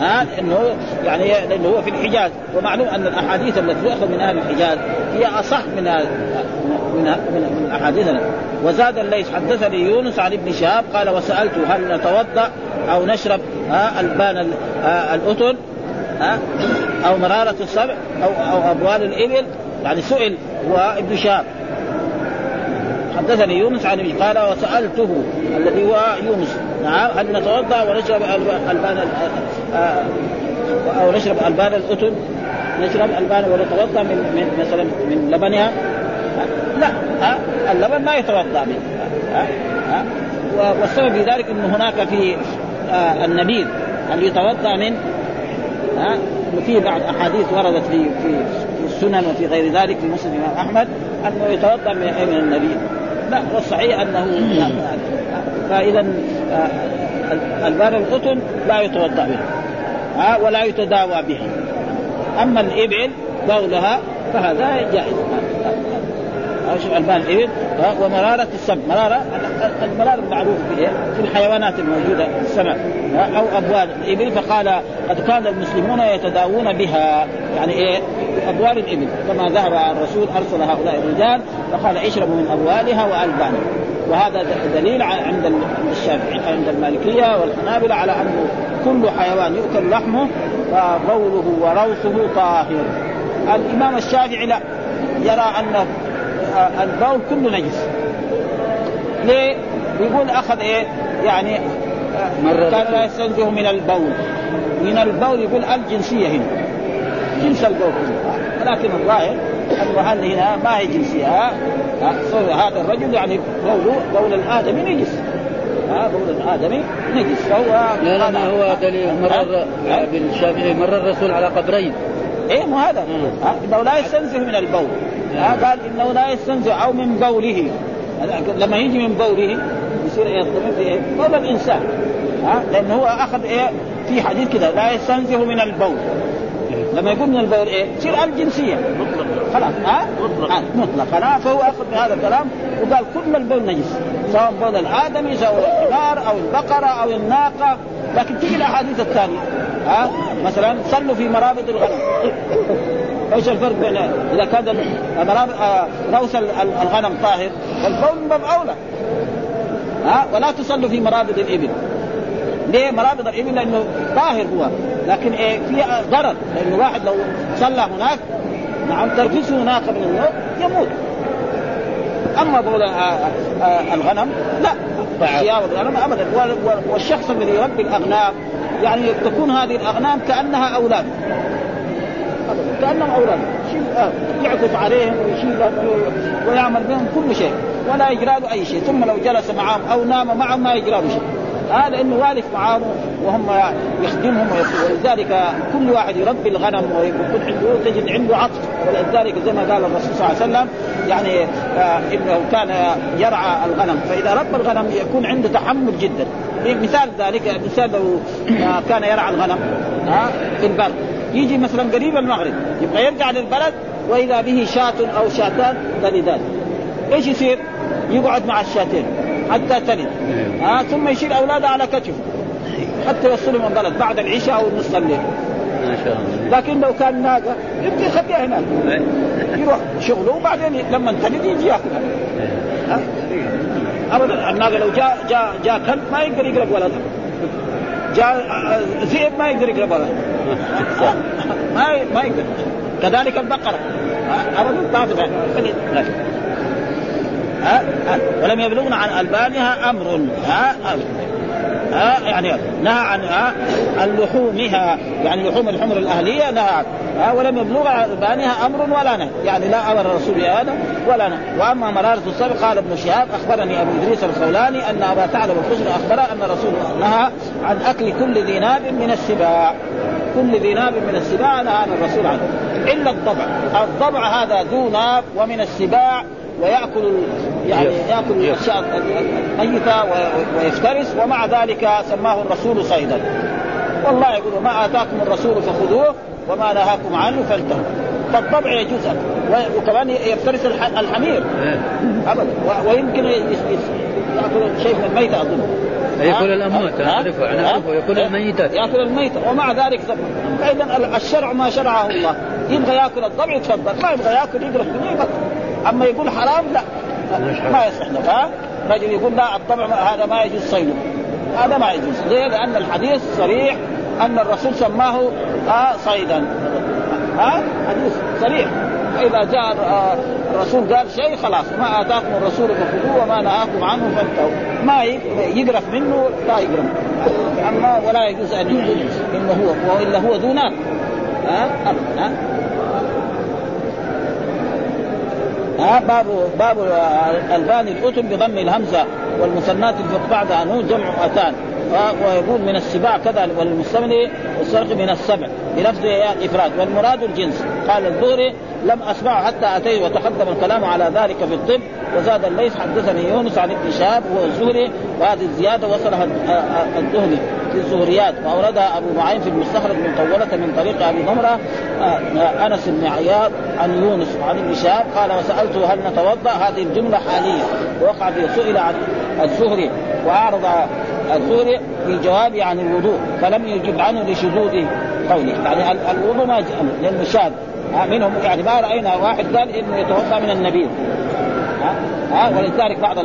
ها إنه يعني لأنه هو في الحجاز. ومعلوم أن الأحاديث التي تؤخذ من أهل الحجاز هي أصح من من من, من أحاديثنا. وزاد الليث حدثني يونس عن ابن شهاب قال وسالته هل نتوضأ أو نشرب ها ألبان الأتن ها أو مرارة السبع أو أو أبوال الإبل. يعني سئل وابن شهاب. حدثني يونس عن قال وسألته الذي هو يونس. نعم هل نتوضأ ونشرب ألبان آه، أو نشرب ألبان الأتن؟ نشرب ألبان ونتوضأ من, من مثلا من لبنها؟ لا اللبن ما يتوضأ منه والسبب في ذلك انه هناك في آه النبيذ هل يتوضأ من ها؟ في بعض أحاديث وردت في في السنن وفي غير ذلك في مسلم الامام احمد أنه يتوضأ من النبيذ. لا والصحيح أنه فإذا آه، البان القطن لا يتوضأ بها ها ولا يتداوى بها أما الإبل بولها فهذا جائز. شوف البان الإبل ومرارة السم مرارة المرارة المعروف في الحيوانات الموجودة في السماء أو أبوال الإبل. فقال قد كان المسلمون يتداوون بها. يعني إيه؟ أبوال الإبل. كما ذهب الرسول أرسل هؤلاء الرجال فقال اشربوا من أبوالها وألبانها. وهذا دليل عند الشافعي عند المالكية والحنابلة على أنه كل حيوان يؤكل لحمه فبوله وروثه طاهر. الإمام الشافعي لا يرى أن البول كله نجس. ليه؟ يقول أخذ إيه؟ يعني كان لا يستنزه من البول. من البول يقول الجنسية هنا. جنس البول ولكن الظاهر هل هنا ما هي جنسية هذا الرجل يعني بوله بول الآدمي نجس. ها؟ بول الآدمي نجس. فهو لا لا ما هو دليل. مرر ابن الشافعي مر الرسول على قبرين. إيه مو هذا. إنه لا يستنزه من البول. ها؟ قال إنه لا يستنزه أو من بوله. لما يجي من بوله يصير يستمر في إيه؟ بول الإنسان. ها؟ لأنه هو أخذ إيه؟ في حديث كذا لا يستنزه من البول. لما يقول من البول إيه؟ تصير الجنسيه مطلق. خلاص ها؟ مطلق. آه مطلق. خلاص فهو اخذ بهذا الكلام وقال كل البول نجس سواء بول الآدمي سواء الحمار أو البقرة أو الناقة. لكن تيجي الأحاديث الثانية ها؟ مثلا صلوا في مرابط الغنم. إيش الفرق بين إذا كان آه، روث الغنم طاهر فالبول من باب اولى ها؟ ولا تصلوا في مرابط الإبل. ليه مرابط الإبل؟ لأنه طاهر هو. لكن إيه في ضرر. لأنه واحد لو صلى هناك نعم تركزه هناك من النوم يموت. أما بول آه، آه، الغنم لا. ثياب الغنم ابدا. والشخص الذي يربي الأغنام. يعني تكون هذه الأغنام كأنها أولاد. كأنهم أولاد. آه، يعطف عليهم ويشيل ويعمل بهم كل شيء. ولا يجرى له أي شيء. ثم لو جلس معهم أو نام معهم ما يجرى له شيء. هذا إنه والف معاهم وهم يخدمهم ولذلك كل واحد يربي الغنم ويكون عنده تجد عنده عطف. ولذلك زي ما قال الرسول صلى الله عليه وسلم يعني آه إنه كان يرعى الغنم. فإذا ربى الغنم يكون عنده تحمل جدا. مثال ذلك مثال لو آه كان يرعى الغنم آه في البر يجي مثلا قريب المغرب يبغى يرجع للبلد وإذا به شاة أو شاتان تلدان إيش يصير؟ يقعد مع الشاتين. حتى تلد. ها آه ثم يشيل أولاده على كتفه. حتى يوصلهم البلد بعد العشاء أو نصف الليل. ما شاء الله. لكن لو كان ناقه يبقى يخليها هناك. يروح شغله وبعدين لما تلد يجي ياكلها ابدا. الناقة لو جاء جاء جاء كلب ما يقدر يقرب ولده جاء ذئب ما يقدر يقرب ولده ما ما يقدر. كذلك البقرة. ابدا. تعرف ها ولم يبلغنا عن ألبانها أمر ها ها يعني نهى عن عن لحومها يعني لحوم الحمر الأهلية نهى ها ولم يبلغ ألبانها أمر ولا نهي يعني لا أمر الرسول بهذا ولا نهي. وأما مرارة الصبر قال ابن شهاب أخبرني أبو إدريس الخولاني أن أبا ثعلب الخشن أخبر أن الرسول نهى عن أكل كل ذي ناب من السباع كل ذي ناب من السباع نهى عن الرسول عنه. إلا الضبع. الضبع هذا ذو ناب ومن السباع ويأكل يعني يأكل. الأشياء الميته ويفترس ومع ذلك سماه الرسول صيدا. والله يقول ما آتاكم الرسول فخذوه وما نهاكم عنه فانتهوا. فالضبع يجوز وكمان يفترس الحمير. ابدا. ويمكن يأكل شيء من الميته أظن. يأكل الأموات نعرفه نعرفه يأكل الميتات. يأكل الميتة. ومع ذلك فإذا الشرع ما شرعه الله. يبغى يأكل الضبع يتفضل. ما يبغى يأكل يقرف منه أما يقول حرام لا. ما يصح. له ها؟ رجل يقول لا الطبع هذا ما يجوز صيده. هذا ما يجوز. ليه؟ لأن الحديث صريح أن الرسول سماه آه صيدا. ها؟ حديث صريح. فإذا جاء الرسول قال شيء خلاص ما آتاكم الرسول فخذوه وما نهاكم عنه فانتهوا. ما يقرف منه لا يقرف أما ولا يجوز أن يقول إنه هو وإلا هو نار ها؟ ها؟ ها باب باب الباني الأتم بضم الهمزة والمثنات بعدها نون جمع أتان. ويقول من السباع كذا والمستمن والسرق من السبع بلفظ إفراد. والمراد الجنس. قال الزهري لم أسمعه حتى اتيت وتقدم الكلام على ذلك في الطب وزاد الليث حدثني يونس عن ابن شهاب وهو الزهري وهذه الزيادة وصلها الدهني. في الزهريات واوردها أبو معين في المستخرج من طولة من طريق أبي ضمره أنس بن عياض عن يونس وعن ابن شهاب قال وسألته هل نتوضأ؟ هذه الجملة حالية وقع في سئل عن الزهري وأعرض الزهري في جوابه عن الوضوء فلم يجب عنه لشذوذ قوله. يعني الوضوء ما لأنه شاذ منهم يعني ما رأينا واحد قال إنه يتوضأ من النبيذ. ها؟ ها؟ ولذلك بعض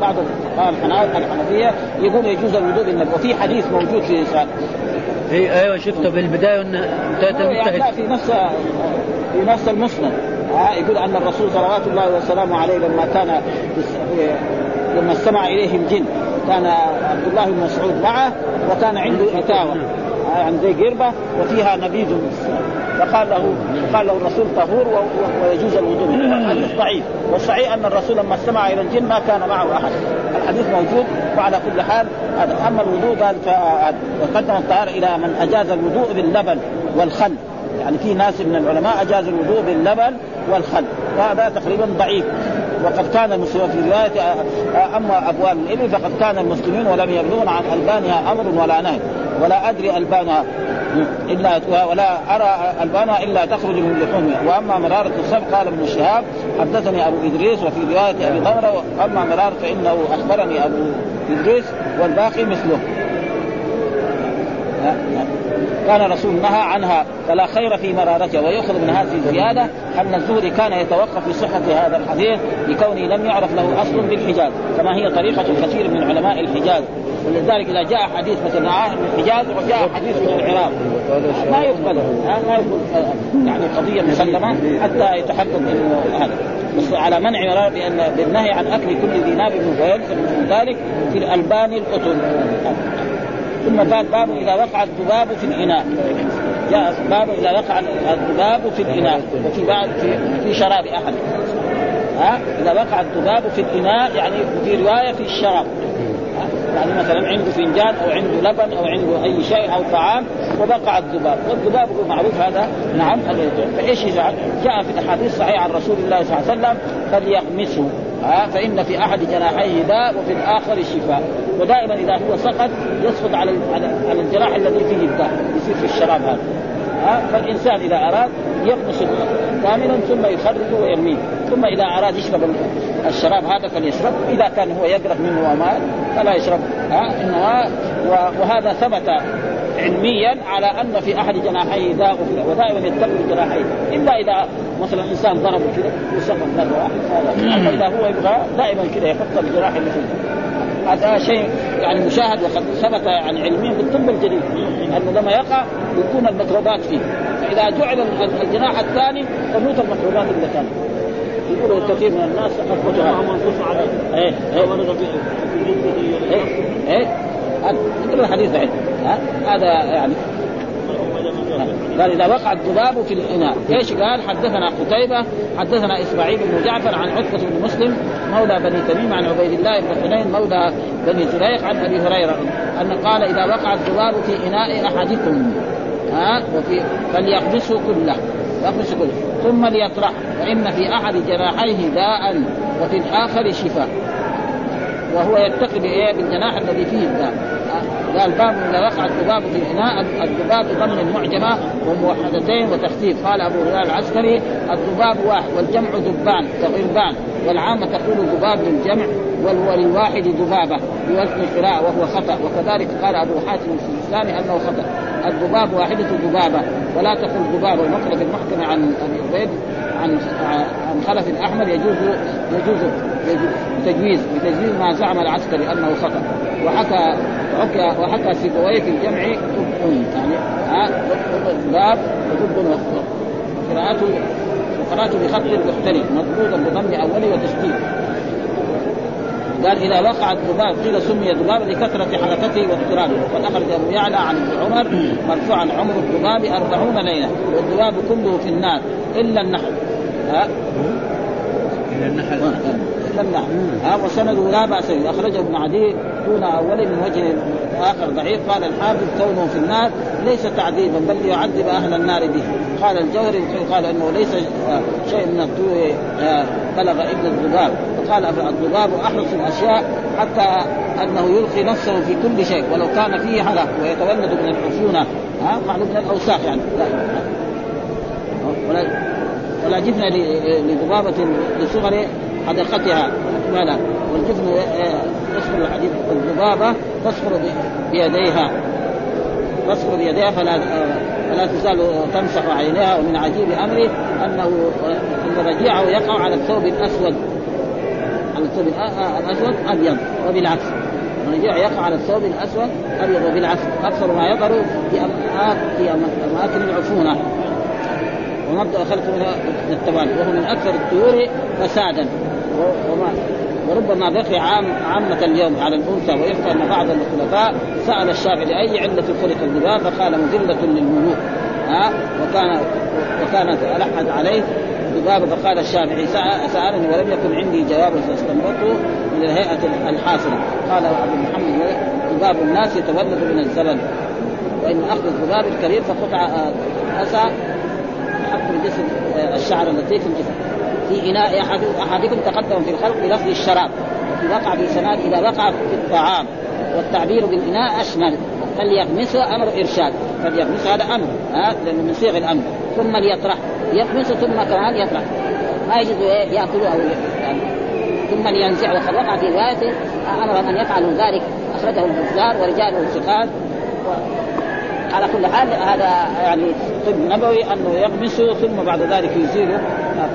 بعض الفقهاء الحنفية يقول يجوز الوضوء بالنبي وفي حديث موجود في اي أيوه شفته بالبدايه انه يعني في نفس في نفس المسند. يقول أن الرسول صلوات الله وسلامه عليه لما كان لما استمع اليه الجن كان عبد الله بن مسعود معه وكان عنده اتاوه يعني زي قربة وفيها نبيذ. فقال له قال له الرسول طهور ويجوز الوضوء الحديث ضعيف. والصحيح أن الرسول لما استمع إلى الجن ما كان معه أحد. الحديث موجود وعلى كل حال. أما الوضوء قال وقدم الطهاره إلى من أجاز الوضوء باللبن والخل. يعني في ناس من العلماء اجاز الوضوء باللبن والخل. وهذا تقريبا ضعيف. وقد كان المسلمون في روايه أما أبواب الإبل فقد كان المسلمين ولم يبلغن عن ألبانها أمر ولا نهي ولا أدري ألبانها إلا ولا أرى ألبانها إلا تخرج من لحومها. وأما مرارة الصبر قال ابن شهاب حدثني أبو إدريس وفي رواية أبي ضمره وأما مرارة فإنه أخبرني أبو إدريس والباقي مثله. كان رسول نهى عنها فلا خير في مرارتها ويؤخذ من هذه الزيادة أن الزهري كان يتوقف في صحه هذا الحديث لكونه لم يعرف له أصل بالحجاز كما هي طريقة كثير من علماء الحجاز. ولذلك إذا جاء حديث مثلا من الحجاز وجاء حديث من العراق. ما يقبل ما يقبل يعني قضية مسلمة حتى يتحقق هذا. بس على منع بان بالنهي عن أكل كل ذي ناب ويلزم من ذلك في الالبان القطن. ثم قال باب إذا وقع الذباب في الإناء. جاء باب إذا وقع الذباب في الإناء. وفي بعض في, في شراب أحد. ها؟ إذا وقع الذباب في الإناء يعني في رواية في الشراب. يعني مثلا عنده فنجان أو عنده لبن أو عنده أي شيء أو طعام وبقع الذباب. والذباب هو معروف هذا؟ نعم فإيش يفعل؟ جاء في الأحاديث صحيحه عن رسول الله صلى الله عليه وسلم فليغمسه. ها فإن في أحد جناحيه داء وفي الآخر شفاء. ودائما إذا هو سقط يسقط على على الجراح الذي فيه الداء يصير في الشراب هذا. ها فالإنسان إذا أراد يغمس كاملا ثم يخرجه ويرميه. ثم إذا أراد يشرب الشراب هذا فليشرب. إذا كان هو يقرب منه وماء فلا يشرب. ها إنما وهذا ثبت علميا على أن في أحد جناحيه داء ودائما يتقي جناحيه. إلا إذا مثلا إنسان ضربه كذا وسقط مره واحدة اما اذا هو يبغى دائما كذا يحط الجراح اللي فيه. هذا شيء يعني مشاهد وقد ثبت يعني علميا بالطب الجديد انه لما يقع يكون الميكروبات فيه. فإذا جعل الجناح الثاني تموت الميكروبات اللي كانت يقولوا كثير من الناس منصوص عليه. إيه إيه إيه. إيه الحديث بعيد هذا يعني قال إذا وقع الذباب في الإناء إيش قال؟ حدثنا قتيبة حدثنا إسماعيل بن جعفر عن عتبه بن مسلم مولى بني تميم عن عبيد الله بن حنين مولى بني زريق عن أبي هريرة أن قال إذا وقع الذباب في إناء أحدكم ها؟ وفي فليقبسه كله. يقبسه كله. ثم ليطرح فإن في أحد جناحيه داء وفي الآخر شفاء. وهو يتقي بالجناح الذي فيه. الداء قال باب اذا وقع الذباب في الاناء الذباب بضم المعجمة وموحدتين وتخفيف. قال أبو هلال العسكري الذباب واحد والجمع ذبان كغربان والعامة تقول ذباب للجمع وللواحد ذبابة بوزن القراءه وهو خطأ. وكذلك قال أبو حاتم السيستاني أنه خطأ. الذباب واحدة ذبابة. ولا تقل ذباب والمخرج المحكم عن أبي عن عن خلف أحمد يجوز يجوز تجويز بتجويز ما زعم العسكري أنه خطأ. وحكى وحكى وحكى سيبويه في الجمع ضد يعني ها باب وضد قراءته وقراءته بخط مختلف مضبوطا بضم أوله وتشديد. قال إذا وقع الذباب قيل سمي ذباب لكثرة حركته واضطرابه وقد أخرج أبو يعلى عن ابن عمر مرفوعا عمر الذباب أربعون ليلة والذباب كله في النار إلا النحل. ها؟ إلا النحل. الا النحل ها وسنده لا بأس به. أخرجه ابن عدي دون أول من وجه اخر ضعيف. قال الحافظ كونه في النار ليس تعذيبا بل ليعذب أهل النار به. قال الجوهري قال إنه ليس شيء من الطوع بلغ ابن الذباب. وقال الذباب أحرص الأشياء حتى أنه يلقي نفسه في كل شيء ولو كان فيه حلق ويتولد من العفونة. ها معلوم من الأوساخ يعني. لا. ولا ولا جبن لذبابة لصغر حدقتها أكملها والجبن يصفر الحديث الذبابة تصفر بيديها. تصفر بيديها فلا فلا تزال تمسح عينيها. ومن عجيب امره أنه أن رجيعه يقع على الثوب الأسود. على الثوب الأسود أبيض وبالعكس. الرجيع يقع على الثوب الأسود أبيض وبالعكس. أكثر ما يظهر في أماكن العفونة. ومبدأ خلق من التوالي. وهو من أكثر الطيور فسادا. وما وربما بقي عام عامة اليوم على الأنثى ويذكر أن بعض الخلفاء سأل الشافعي لأي علة خلق الذباب فقال مذلة للملوك ها؟ وكان وكانت ألحت عليه ذبابة فقال الشافعي سألني ولم يكن عندي جواب فاستنبطه من الهيئة الحاصلة. قال أبو محمد ذباب الناس يتولد من الزلل وإن أخذ الذباب الكبير فقطع أسى حق الجسد الشعر التي في الجسد. في إناء أحد أحدكم تقدم في الخلق بلفظ الشراب وفي وقع في سناد إذا وقع في الطعام والتعبير بالإناء أشمل فليغمسه أمر إرشاد فليغمسه هذا أمر ها؟ لأنه من صيغ الأمر ثم ليطرح يغمسه ثم كمان يطرح ما يجوز يأكله أو يعني ثم لينزع وقد وقع في رواية أمر أن يفعلوا ذلك أخرجه البزار ورجاله ثقات على كل حال هذا يعني طب نبوي أنه يغمسه ثم بعد ذلك يزيله.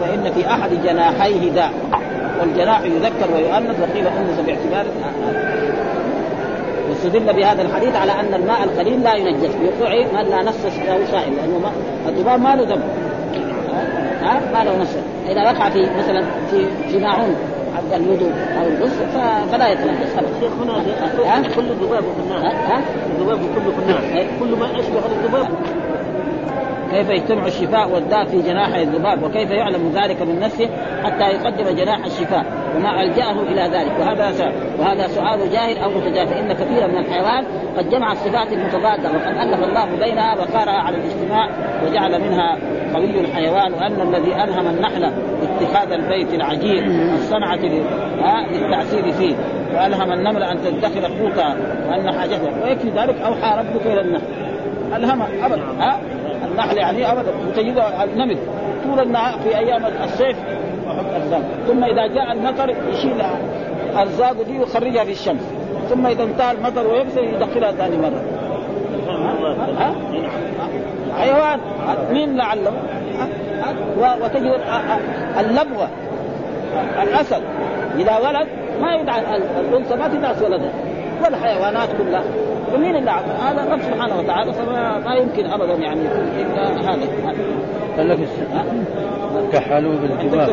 فإن في أحد جناحيه داء والجناح يذكر ويؤنث وقيل انث باعتبار واستدل بهذا الحديث على أن الماء القليل لا ينجس بوقوع من لا نص له سائل لأنه ما الذباب ما له ذنب. ها؟ ما له نص إذا وقع في مثلا في في ماعون عبد الوضوء أو الغسل فلا يتنجس شيخ هنا كل الذباب في النار. ها؟ الذباب كله في الناس كل ما اشبه الذباب. كيف يجتمع الشفاء والداء في جناح الذباب وكيف يعلم ذلك من نفسه حتى يقدم جناح الشفاء وما ألجأه إلى ذلك. وهذا سؤال وهذا سؤال جاهل أو متجاهل فان كثيرا من الحيوان قد جمع الصفات المتضادة وقد ألف الله بينها وقارها على الاجتماع وجعل منها قوي الحيوان وأن الذي ألهم النحل اتخاذ البيت العجيب الصنعة للتعسير فيه. وألهم النمل أن تدخر قوتها وأن حاجتها ويكفي ذلك أوحى ربك إلى النحل. ألهم أبدا. ها النحل يعني ابدا. وتجد النمل طول النهار في أيام الصيف ثم إذا جاء المطر يشيل ارزاقه دي ويخرجها في الشمس. ثم إذا انتهى المطر ويبسل يدخلها ثاني مرة؟ حيوان. مين لعله؟ وتجد اللبغة الأسد. إذا ولد ما يدعى الأنثى ما تدعس ولدها والحيوانات كلها. ومين اللي هذا الرب سبحانه وتعالى فما ما يمكن ابدا يعني إلا هذا. قال لك كحلوا بالجبال.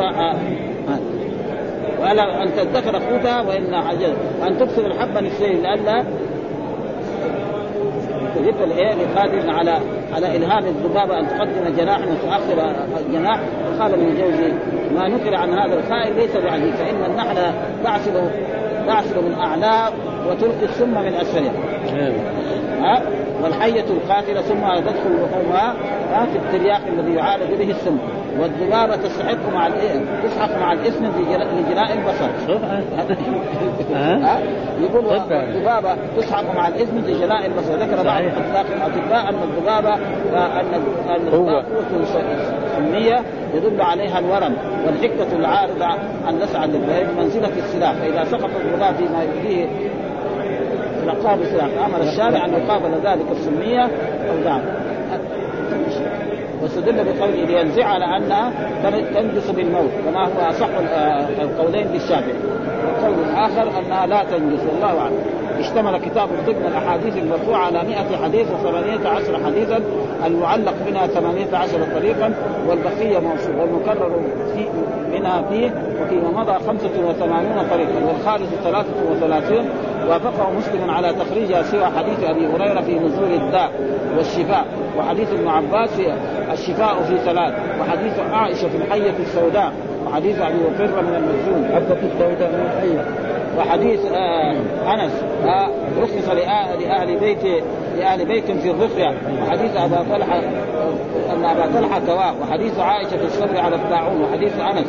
ولا ان تدخر اخوتها وإن عجل أن تكسر الحبة نصفين لئلا تجد الايه لقادر على على إلهام الذبابه أن تقدم جناح وتؤخر جناح وقال ابن الجوزي ما نكر عن هذا الخائن ليس بعجيب فإن النحل تعصب تعصب من وتلقي السم من اسفلها ها؟ والحية القاتلة ثم تدخل لحومها في الترياق الذي يعالج به السم. والذبابة تستحق مع تسحق مع الإسم لجلاء البصر. يقول الذبابة تسحق مع الإسم لجلاء البصر. ذكر بعض اطلاق الأطباء أن الذبابة أن الذبابة قوة سمية يدل عليها الورم والحكة العارضة عن لسع بمنزلة السلاح. فإذا سقط الذباب فيما فيه نقاه بسلاح أمر الشارع أن يقابل ذلك السميه أو دعم واستدل بقوله لينزع على أنها تنجس بالموت كما هو أصح القولين للشافعي والقول الآخر أنها لا تنجس والله أعلم. اشتمل كتاب ضمن الأحاديث المرفوعة على 100 حديث و18 حديثا المعلق منها 18 طريقا والبقية موصول والمكرر في منها فيه وفيما مضى 85 طريقا والخالص 33 وافقه مسلم على تخريجها سوى حديث أبي هريرة في نزول الداء والشفاء وحديث ابن عباس الشفاء في ثلاث. وحديث عائشة في الحية السوداء وحديث أبي بكر من المجنون. حبة السوداء من الحية وحديث آه أنس آه رخص لأهل بيت لأهل بيت في الرقيه وحديث أبا طلحة أن أبا طلحة دواء وحديث عائشة في الصبر على الطاعون. وحديث أنس.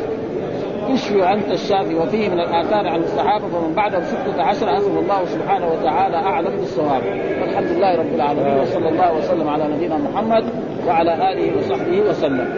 اشفي أنت الشافي. وفيه من الآثار عن الصحابة فمن بعدهم ستة عشر. أسأل الله سبحانه وتعالى أعلم بالصواب. والحمد لله رب العالمين. وصلى الله وسلم على نبينا محمد وعلى آله وصحبه وسلم.